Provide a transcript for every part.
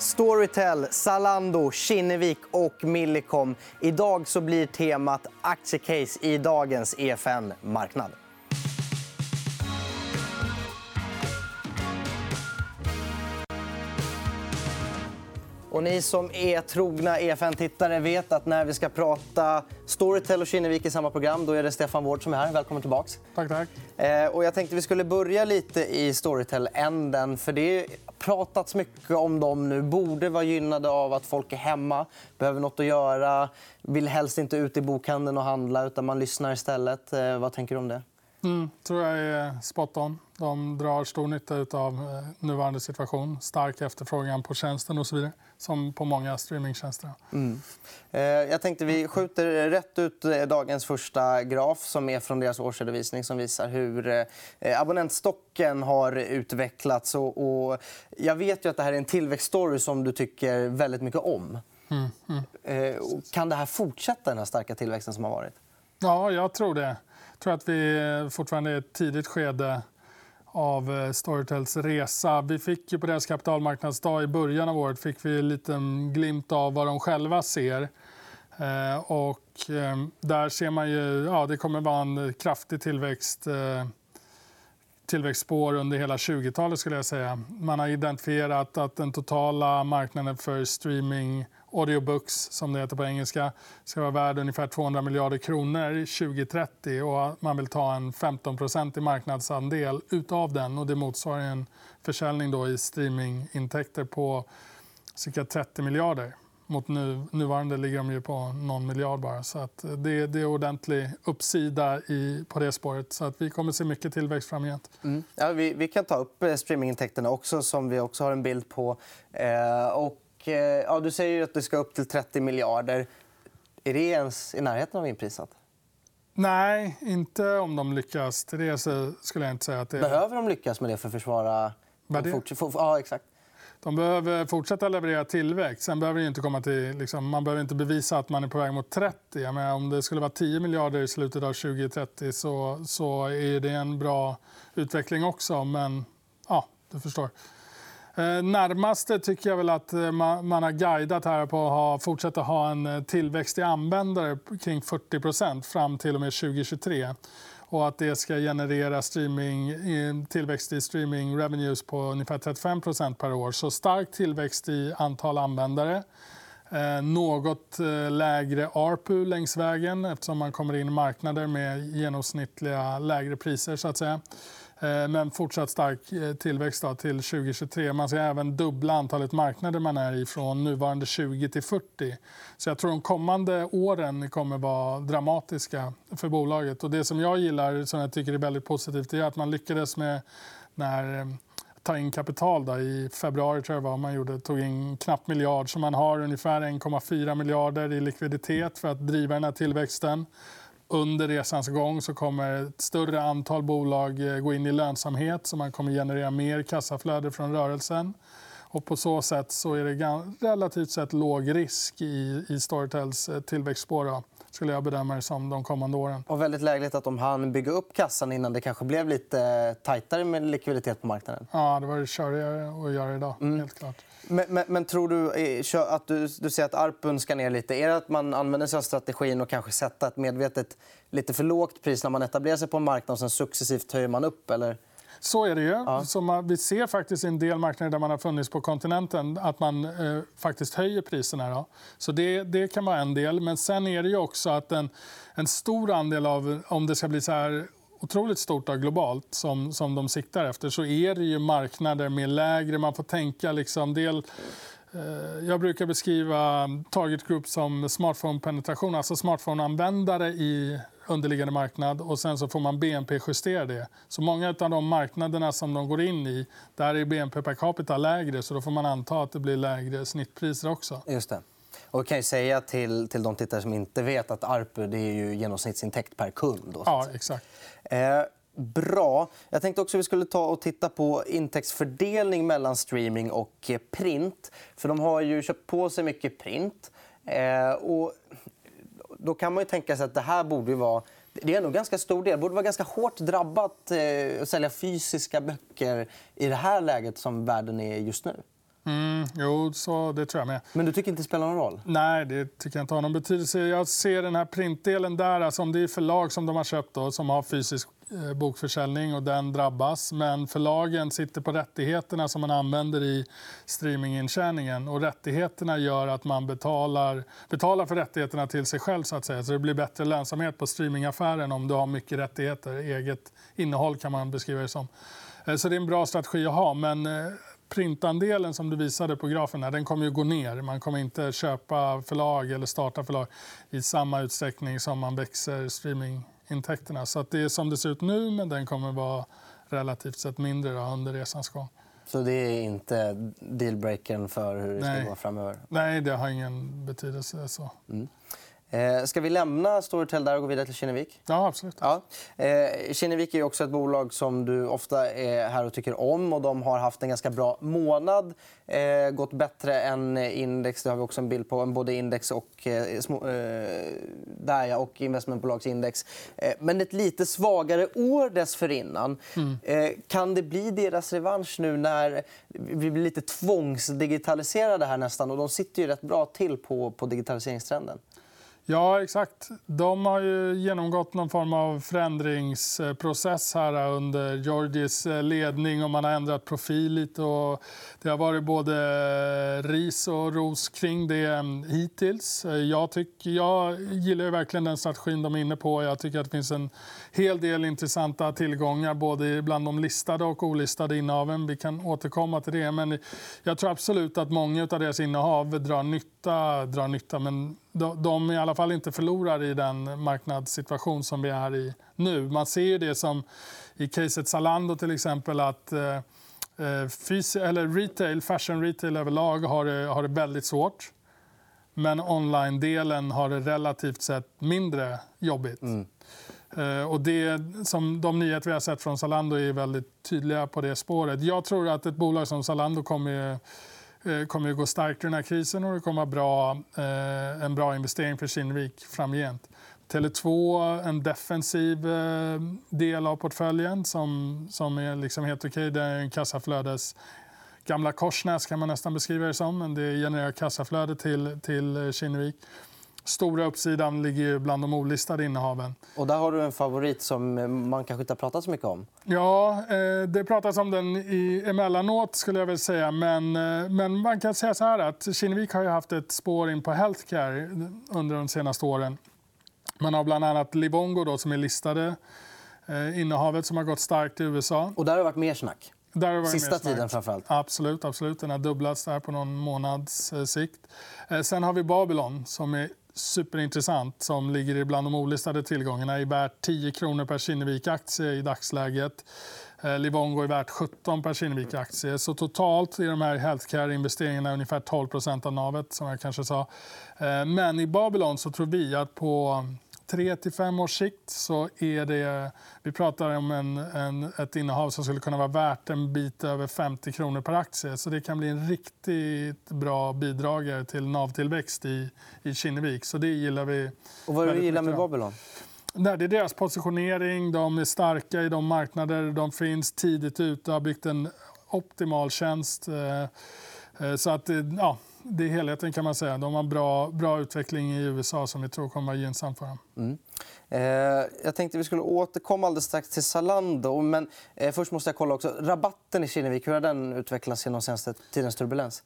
Storytel, Zalando, Kinnevik och Millicom. Idag så blir temat aktiecase i dagens EFN Marknad. Och ni som är trogna EFN-tittare vet att när vi ska prata Storytel och Kinnevik i samma program då är det Stefan Wård som är här. Välkommen tillbaka. Tack, tack. Eh, och jag tänkte vi skulle börja lite i Storytel-änden. För det pratats mycket om dem nu. Borde vara gynnade av att folk är hemma, behöver nåt att göra, vill helst inte ut i bokhandeln och handla utan man lyssnar istället. Eh, vad tänker du om det? Mm, tror jag är spot on. De drar stor nytta av eh, nuvarande situation. Stark efterfrågan på tjänsten och så vidare. Som på många streamingtjänster. Mm. Eh, jag tänkte vi skjuter rätt ut eh, dagens första graf som är från deras årsredovisning som visar hur abonnentstocken har utvecklats. Och jag vet ju att det här är en tillväxtstory som du tycker väldigt mycket om. Mm, mm. Kan det här fortsätta, den här starka tillväxten som har varit? Ja, jag tror det. Jag tror att vi fortfarande är i ett tidigt skede av eh, Storytels resa. Vi fick ju på deras kapitalmarknadsdag i början av året fick vi en liten glimt av vad de själva ser. Eh, och eh, där ser man ju ja, det kommer vara en kraftig tillväxt eh, tillväxtspår under hela 20-talet. skulle jag säga. Man har identifierat att den totala marknaden för streaming audiobooks, som det heter på engelska, ska vara värd ungefär 200 miljarder kronor 2030. och Man vill ta en 15 i marknadsandel utav den. och Det motsvarar en försäljning då i streamingintäkter på cirka 30 miljarder. Mot nu, nuvarande ligger de ju på någon miljard bara. Så att det, det är ordentlig uppsida i, på det spåret. Så att vi kommer att se mycket tillväxt framgent. Mm. Ja, vi, vi, kan ta upp eh, streamingintäkterna också, som vi också har en bild på. Eh, och Eh, ja, du säger att det ska upp till 30 miljarder. Är det ens i närheten av inprisat? Nej, inte om de lyckas. Till det skulle jag inte säga att det... Behöver de lyckas med det för att försvara... Ja, exakt. De behöver fortsätta leverera tillväxt. Sen behöver det inte komma till, liksom, man behöver inte bevisa att man är på väg mot 30. Jag menar, om det skulle vara 10 miljarder i slutet av 2030 så, så är det en bra utveckling också. Men ja, du förstår. Eh, närmaste tycker jag väl att eh, man har guidat här på att ha, fortsätta ha en eh, tillväxt i användare kring 40% fram till och med 2023 och att det ska generera streaming, tillväxt i streaming revenues på ungefär 35% per år. Så stark tillväxt i antal användare. Eh, något eh, lägre ARPU längs vägen eftersom man kommer in i marknader med genomsnittliga lägre priser. så att säga. Eh, men fortsatt stark eh, tillväxt till 2023. Man ska även dubbla antalet marknader man är i från nuvarande 20 till 40. Så jag tror de kommande åren kommer att vara dramatiska för bolaget. Och det som jag gillar, som jag tycker är väldigt positivt, är att man lyckades med när eh, ta in kapital. Då. I februari tror jag var man gjorde, tog in knappt miljard. Så man har ungefär 1,4 miljarder i likviditet för att driva den här tillväxten under resans gång så kommer ett större antal bolag eh, gå in i lönsamhet så man kommer generera mer kassaflöde från rörelsen. Och på så sätt så är det relativt sett låg risk i, i Storytels eh, tillväxtspår. Då, skulle jag bedöma det som de kommande åren. Och väldigt lägligt att de hann bygga upp kassan innan det kanske blev lite tajtare med likviditet på marknaden. Ja, det var körigare att göra idag. Mm. Helt klart. Men, men, men, tror du eh, att du, du säger att ARPUn ska ner lite? Är det att man använder sig av strategin och kanske sätta ett medvetet lite för lågt pris när man etablerar sig på en marknad och sen successivt höjer man upp? Eller? Så är det ju. Ja. Så vi ser faktiskt i en del marknader där man har funnits på kontinenten att man eh, faktiskt höjer priserna. Då. Så det, det kan vara en del. Men sen är det ju också att en, en stor andel av... Om det ska bli så här otroligt stort och globalt som, som de siktar efter så är det ju marknader med lägre... Man får tänka liksom del... Eh, jag brukar beskriva target group som smartphone-penetration, alltså smartphone-användare i underliggande marknad och sen så får man BNP-justera det. Så många av de marknaderna som de går in i, där är BNP per capita lägre så då får man anta att det blir lägre snittpriser också. Just det. Och kan ju säga till, till de tittare som inte vet att ARPU det är ju genomsnittsintäkt per kund. Då, ja, exakt. Eh, bra. Jag tänkte också att vi skulle ta och titta på intäktsfördelning mellan streaming och print. För De har ju köpt på sig mycket print. Eh, och då kan man ju tänka sig att det här borde vara det är nog ganska stor del. Det borde vara ganska hårt drabbat eh, att sälja fysiska böcker i det här läget som världen är just nu. Mm, jo, så det tror jag med. Men du tycker inte det spelar någon roll? Nej, det tycker jag inte har någon betydelse. Jag ser den här printdelen där, alltså om det är förlag som de har köpt då, som har fysisk eh, bokförsäljning och den drabbas. Men förlagen sitter på rättigheterna som man använder i streamingintjäningen. Och rättigheterna gör att man betalar, betalar för rättigheterna till sig själv. Så att säga. Så det blir bättre lönsamhet på streamingaffären om du har mycket rättigheter. Eget innehåll kan man beskriva det som. Eh, så det är en bra strategi att ha. Men eh, printandelen som du visade på grafen här, den kommer ju gå ner. Man kommer inte köpa förlag eller starta förlag i samma utsträckning som man växer streamingintäkterna. Så att det är som det ser ut nu, men den kommer vara relativt sett mindre då, under resans gång. Så det är inte dealbreakern för hur det ska Nej. gå framöver? Nej, det har ingen betydelse. Så. Mm. Eh, ska vi lämna Storytel där och gå vidare till Kinnevik? Ja, absolut. Ja. Eh, Kinnevik är också ett bolag som du ofta är här och tycker om. och De har haft en ganska bra månad. Eh, gått bättre än index. Det har vi också en bild på. Både index och, eh, små, eh, där ja, och investmentbolagsindex. Men ett lite svagare år dessförinnan. Eh, kan det bli deras revansch nu när vi blir lite tvångsdigitaliserade här nästan? Och de sitter ju rätt bra till på, på digitaliseringstrenden. Ja, exakt. De har ju genomgått någon form av förändringsprocess här under Georgies eh, ledning och man har ändrat profil lite. Och det har varit både eh, ris och ros kring det mm, hittills. Eh, jag, tycker, jag gillar ju verkligen den strategin de är inne på. Jag tycker att det finns en hel del intressanta tillgångar både bland de listade och olistade innehaven. Vi kan återkomma till det. Men jag tror absolut att många av deras innehav drar nytta, drar nytta men de är i alla fall inte förlorare i den marknadssituation som vi är i nu. Man ser ju det som i caset Zalando till exempel att eh, eller retail, fashion retail överlag har det, har det väldigt svårt. Men online-delen har det relativt sett mindre jobbigt. Mm. Uh, och det, som de nyheter vi har sett från Zalando är väldigt tydliga på det spåret. Jag tror att ett bolag som Zalando kommer Eh, Eh, kommer att gå starkt ur den här krisen och det kommer att vara bra, eh, en bra investering för Kinnevik framgent. Tele2, en defensiv eh, del av portföljen som, som är liksom helt okej. Okay. Det är en kassaflödes gamla Korsnäs kan man nästan beskriva det som. Men det genererar kassaflöde till, till Kinnevik stora uppsidan ligger ju bland de olistade innehaven. Och där har du en favorit som man kanske inte har pratat så mycket om. Ja, eh, det pratas om den i, emellanåt skulle jag väl säga. Men, eh, men man kan säga så här att Kinnevik har haft ett spår in på healthcare under de senaste åren. Man har bland annat Livongo då, som är listade eh, innehavet som har gått starkt i USA. Och där har det varit mer snack. Där har Sista tiden framförallt. Absolut, absolut. Den har dubblats där på någon månads sikt. Sen har vi Babylon som är superintressant som ligger bland de olistade tillgångarna. är värt 10 kronor per Kinnevik-aktie i dagsläget. Eh, Livongo är värt 17 per Kinnevik-aktie. Så totalt är de här healthcare-investeringarna ungefär 12% av navet, som jag kanske sa. Eh, men i Babylon så tror vi att på 3 till 5 års sikt så är det... Vi pratar om en, en, ett innehav som skulle kunna vara värt en bit över 50 kronor per aktie. Så det kan bli en riktigt bra bidragare till NAV-tillväxt i, i Kinnevik. Så det gillar vi. Och vad du gillar med Babylon? Nej, det är deras positionering. De är starka i de marknader de finns tidigt ute. har byggt en optimal tjänst. Eh, eh, så att, ja, det är helheten kan man säga. De har bra, bra utveckling i USA som vi tror kommer vara gynnsam för dem. Mm. Eh, jag tänkte vi skulle återkomma alldeles strax till Zalando. Men eh, först måste jag kolla också. Rabatten i Kinnevik, hur har den utvecklats genom senaste tidens turbulens?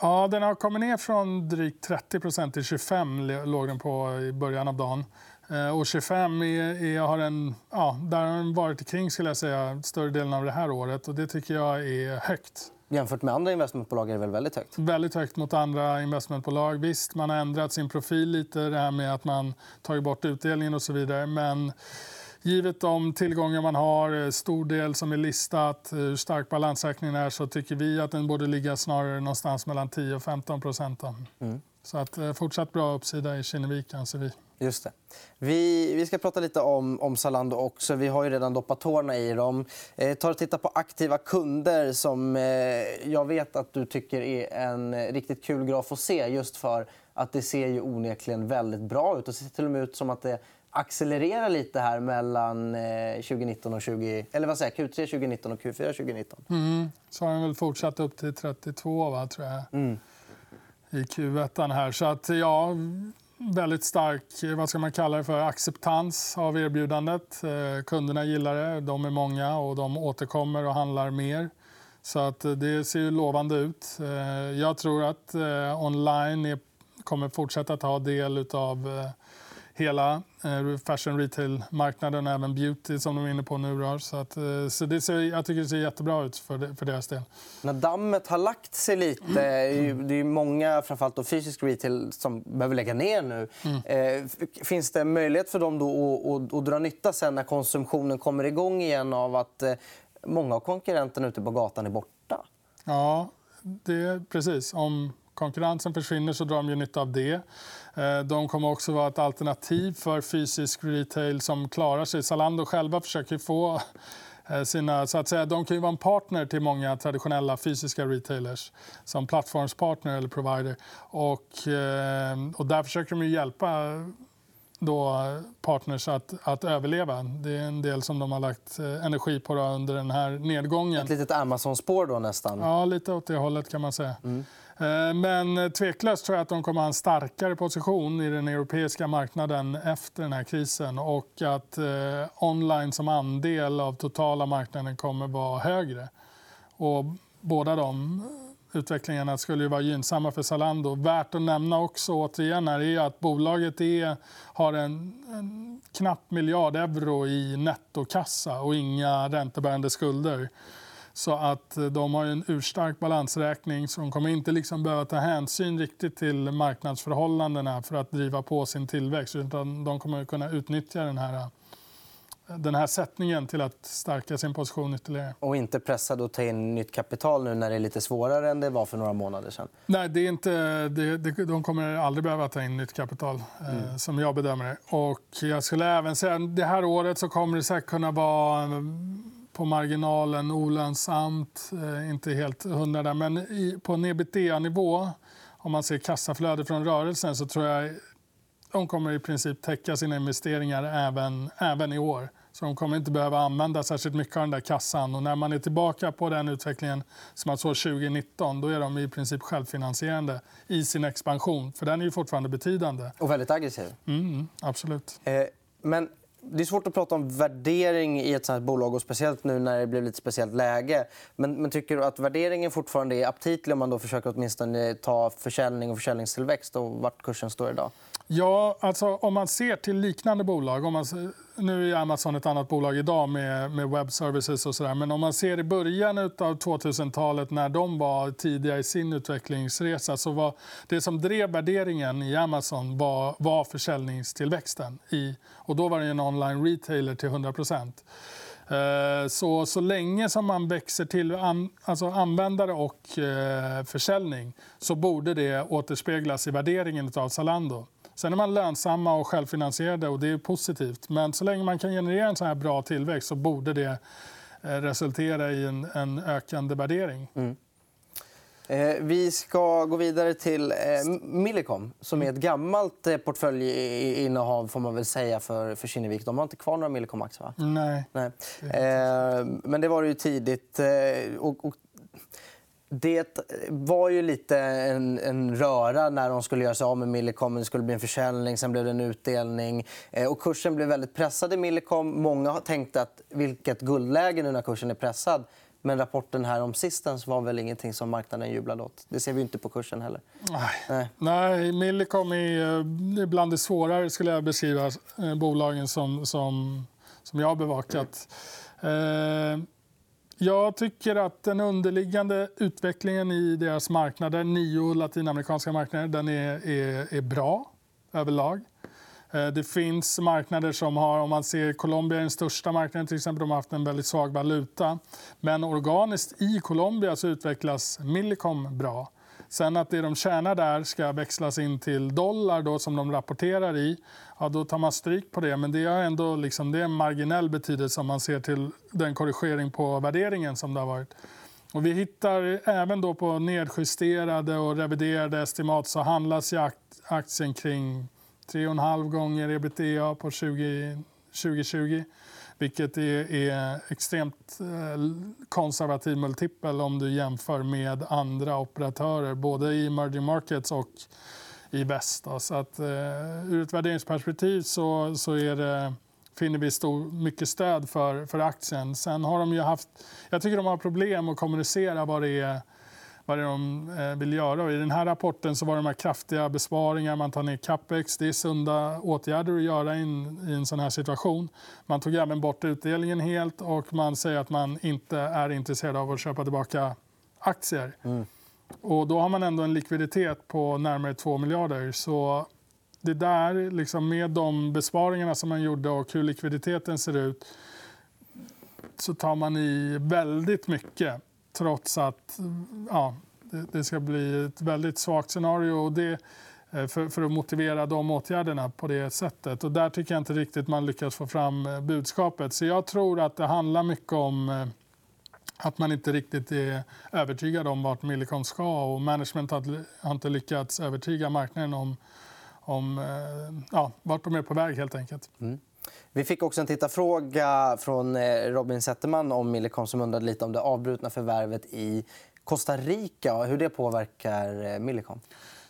Ja, den har kommit ner från drygt 30% till 25 låg den på i början av dagen. Eh, och 25 är, är, har en, ja, där har den varit kring skulle jag säga, större delen av det här året. Och det tycker jag är högt. Jämfört med andra investmentbolag är det väl väldigt högt? Väldigt högt mot andra investmentbolag. Visst, man har ändrat sin profil lite. Det här med att man tagit bort utdelningen och så vidare. Men givet de tillgångar man har, stor del som är listat, hur stark balansräkningen är så tycker vi att den borde ligga snarare någonstans mellan 10 och 15 procent. Mm. Så att, eh, fortsatt bra uppsida i Kinnevik anser vi. Just det. Vi, vi ska prata lite om, om Zalando också. Vi har ju redan doppat tårna i dem. Eh, tar och titta på aktiva kunder som eh, jag vet att du tycker är en riktigt kul graf att se. Just för att det ser ju onekligen väldigt bra ut. Det ser till och med ut som att det accelerera lite här mellan 2019 och 20... Eller vad säger Q3 2019 och Q4 2019. Mm. Så har den väl fortsatt upp till 32, va, tror jag, mm i Q1. här. Så att, ja, väldigt stark vad ska man kalla det för, acceptans av erbjudandet. Eh, kunderna gillar det, de är många och de återkommer och handlar mer. Så att eh, det ser ju lovande ut. Eh, jag tror att online är, kommer fortsätta ta del av hela eh, fashion retail-marknaden, även beauty som de är inne på nu. Då. Så, att, eh, så det ser, jag tycker det ser jättebra ut för, för deras del. När dammet har lagt sig lite, det är många, framförallt då fysisk retail, som behöver lägga ner nu. Mm. Eh, finns det möjlighet för dem då att, att, att dra nytta sen när konsumtionen kommer igång igen av att många av konkurrenterna ute på gatan är borta? Ja, det, precis. Om konkurrensen försvinner så drar de ju nytta av det. Eh, de kommer också vara ett alternativ för fysisk retail som klarar sig. Zalando själva försöker få eh, sina... Så att säga, de kan ju vara en partner till många traditionella fysiska retailers som plattformspartner eller provider. Och, eh, och där försöker de hjälpa då partners att, att överleva. Det är en del som de har lagt energi på under den här nedgången. Ett litet Amazon-spår då nästan? Ja, lite åt det hållet kan man säga. Mm. Eh, men tveklöst tror jag att de kommer att ha en starkare position i den europeiska marknaden efter den här krisen och att eh, online som andel av totala marknaden kommer att vara högre. Och båda de utvecklingarna skulle ju vara gynnsamma för Zalando. Värt att nämna också återigen är att bolaget är, har en, en knapp miljard euro i nettokassa och inga räntebärande skulder. Så att eh, de har en urstark balansräkning så de kommer inte liksom behöva ta hänsyn riktigt till marknadsförhållandena för att driva på sin tillväxt. Utan de kommer kunna utnyttja den här, eh, den här sättningen till att stärka sin position ytterligare. Och inte pressad att ta in nytt kapital nu när det är lite svårare än det var för några månader sedan? Nej, det är inte, det, det, de kommer aldrig behöva ta in nytt kapital, eh, mm. eh, som jag bedömer det. Och jag skulle även säga att det här året så kommer det säkert kunna vara på marginalen olönsamt, eh, inte helt hundra där. Men i, på en ebitda-nivå, om man ser kassaflöde från rörelsen så tror jag de kommer i princip täcka sina investeringar även, även i år. Så de kommer inte behöva använda särskilt mycket av den där kassan. Och när man är tillbaka på den utvecklingen som man såg 2019 då är de i princip självfinansierande i sin expansion. För den är ju fortfarande betydande. Och väldigt aggressiv. Mm, absolut. Eh, men det är svårt att prata om värdering i ett sånt här bolag, och speciellt nu när det blev lite speciellt läge. Men, men tycker du att värderingen fortfarande är aptitlig om man då försöker åtminstone ta försäljning och försäljningstillväxt och vart kursen står idag? Ja, alltså om man ser till liknande bolag. Om man, nu är Amazon ett annat bolag idag med, med web services och sådär. Men om man ser i början av 2000-talet när de var tidiga i sin utvecklingsresa så var det som drev värderingen i Amazon var, var försäljningstillväxten. I, och då var det en online retailer till 100 eh, så, så länge som man växer till an, alltså användare och eh, försäljning så borde det återspeglas i värderingen av Zalando. Sen är man lönsamma och självfinansierade och det är positivt. Men så länge man kan generera en så här bra tillväxt så borde det eh, resultera i en, en ökande värdering. Mm. Eh, vi ska gå vidare till eh, Millicom som är ett gammalt eh, portföljinnehav får man väl säga för, för Kinnevik. De har inte kvar några Millicom-aktier, va? Nej. Nej. Eh, men det var det ju tidigt. Eh, och, och det var ju lite en, en röra när de skulle göra sig av med Millicom. Det skulle bli en försäljning, sen blev det en utdelning. Eh, och kursen blev väldigt pressad i Millicom. Många tänkte att vilket guldläge nu när kursen är pressad. Men rapporten här om Sistens var väl ingenting som marknaden jublade åt. Det ser vi inte på kursen heller. Nej. Nej. Nej Millicom är eh, bland det svårare skulle jag beskriva eh, bolagen som, som, som jag har bevakat. Eh, jag tycker att den underliggande utvecklingen i deras marknader, nio latinamerikanska marknader, den är, är, är bra överlag. Eh, det finns marknader som har, om man ser Colombia är den största marknaden till exempel, de har haft en väldigt svag valuta. Men organiskt i Colombia så utvecklas Millicom bra. Sen att det de tjänar där ska växlas in till dollar då, som de rapporterar i, ja, då tar man stryk på det. Men det, är ändå liksom, det är en marginell betydelse om man ser till den korrigering på värderingen som det har varit. Och vi hittar även då på nedjusterade och reviderade estimat så handlas aktien kring 3,5 gånger ebitda på 20, 2020 vilket är, är extremt eh, konservativ multipel om du jämför med andra operatörer både i emerging markets och i väst. Så att, eh, ur ett värderingsperspektiv så, så är det finner vi stor, mycket stöd för, för aktien. Sen har de ju haft, jag tycker de har problem att kommunicera vad det är vad det är de eh, vill göra. Och I den här rapporten så var de här kraftiga besparingar, man tar ner capex. Det är sunda åtgärder att göra in, i en sån här situation. Man tog även bort utdelningen helt och man säger att man inte är intresserad av att köpa tillbaka aktier. Mm. Och då har man ändå en likviditet på närmare 2 miljarder. Så det där, liksom med de besparingarna som man gjorde och hur likviditeten ser ut så tar man i väldigt mycket trots att ja, det, ska bli ett väldigt svagt scenario. Och det, eh, för, för, att motivera de åtgärderna på det sättet. Och där tycker jag inte riktigt man lyckas få fram eh, budskapet. Så jag tror att det handlar mycket om eh, att man inte riktigt är övertygad om vart Millicom ska och management har inte lyckats övertyga marknaden om, om ja, vart de är på väg helt enkelt. Mm. Vi fick också en tittarfråga från eh, Robin Zetterman om Millicom som undrade lite om det avbrutna förvärvet i Costa Rica och hur det påverkar eh, Millicom.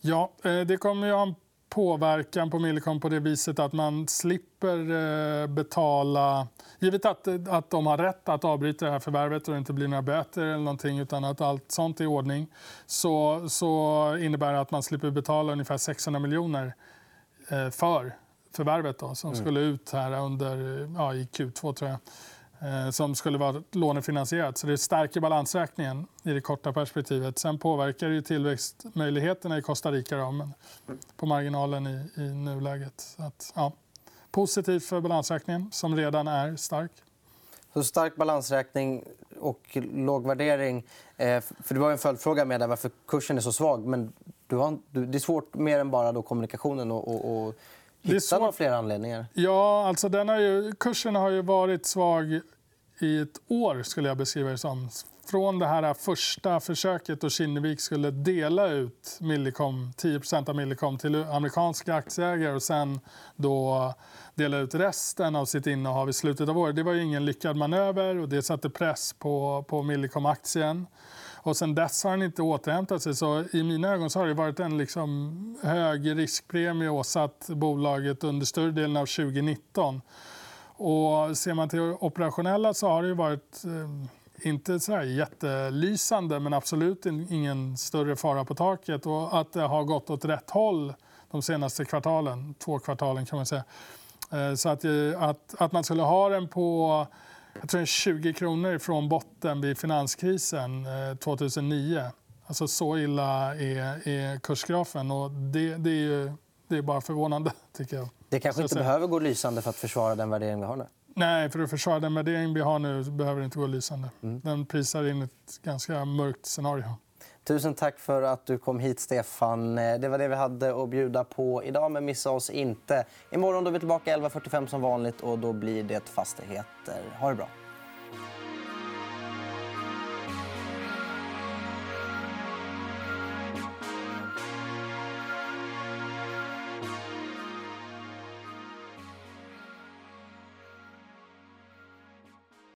Ja, eh, det kommer att ha en påverkan på Millicom på det viset att man slipper betala... Givet att, att de har rätt att avbryta det här förvärvet och det inte blir några böter eller någonting, utan att allt sånt är i ordning så, så innebär det att man slipper betala ungefär 600 miljoner för förvärvet då, som mm. skulle ut här under, ja, i Q2 tror jag. Eh, som skulle vara lånefinansierat. Så det stärker balansräkningen i det korta perspektivet. Sen påverkar det tillväxtmöjligheterna i Costa Rica då, men på marginalen i, i nuläget. Så att, ja, positivt för balansräkningen, som redan är stark. Så stark balansräkning och låg värdering. Eh, för det var en följdfråga med varför kursen är så svag. Men du har, det är svårt mer än bara då kommunikationen och, och, och Hitta några fler anledningar? Ja, alltså den har ju, kursen har ju varit svag i ett år, skulle jag beskriva det som. Från det här första försöket då Kinnevik skulle dela ut Millicom, 10% av Millicom till amerikanska aktieägare och sen då dela ut resten av sitt innehav i slutet av året. Det var ingen lyckad manöver och det satte press på, på Millicom-aktien. Och sen dess har den inte återhämtat sig. Så I mina ögon så har det varit en liksom hög riskpremie åsatt bolaget under större delen av 2019. Och ser man till operationella så har det varit eh, inte så här jättelysande men absolut ingen större fara på taket. Och att det har gått åt rätt håll de senaste kvartalen, två kvartalen kan man säga. Eh, så att, eh, att, att man skulle ha den på jag tror 20 kronor från botten vid finanskrisen 2009. Eh, alltså så illa är, är kursgrafen. Och det, det, är ju, det är bara förvånande. tycker jag. Det kanske inte behöver gå lysande för att försvara den värdering vi har nu? Nej, för att försvara den värdering vi har nu behöver det inte gå lysande. Mm. Den prisar in ett ganska mörkt scenario. Tusen tack för att du kom hit, Stefan. Eh, det var det vi hade att bjuda på idag. Men missa oss inte. Imorgon är vi tillbaka 11.45 som vanligt och då blir det fastigheter. Ha det bra.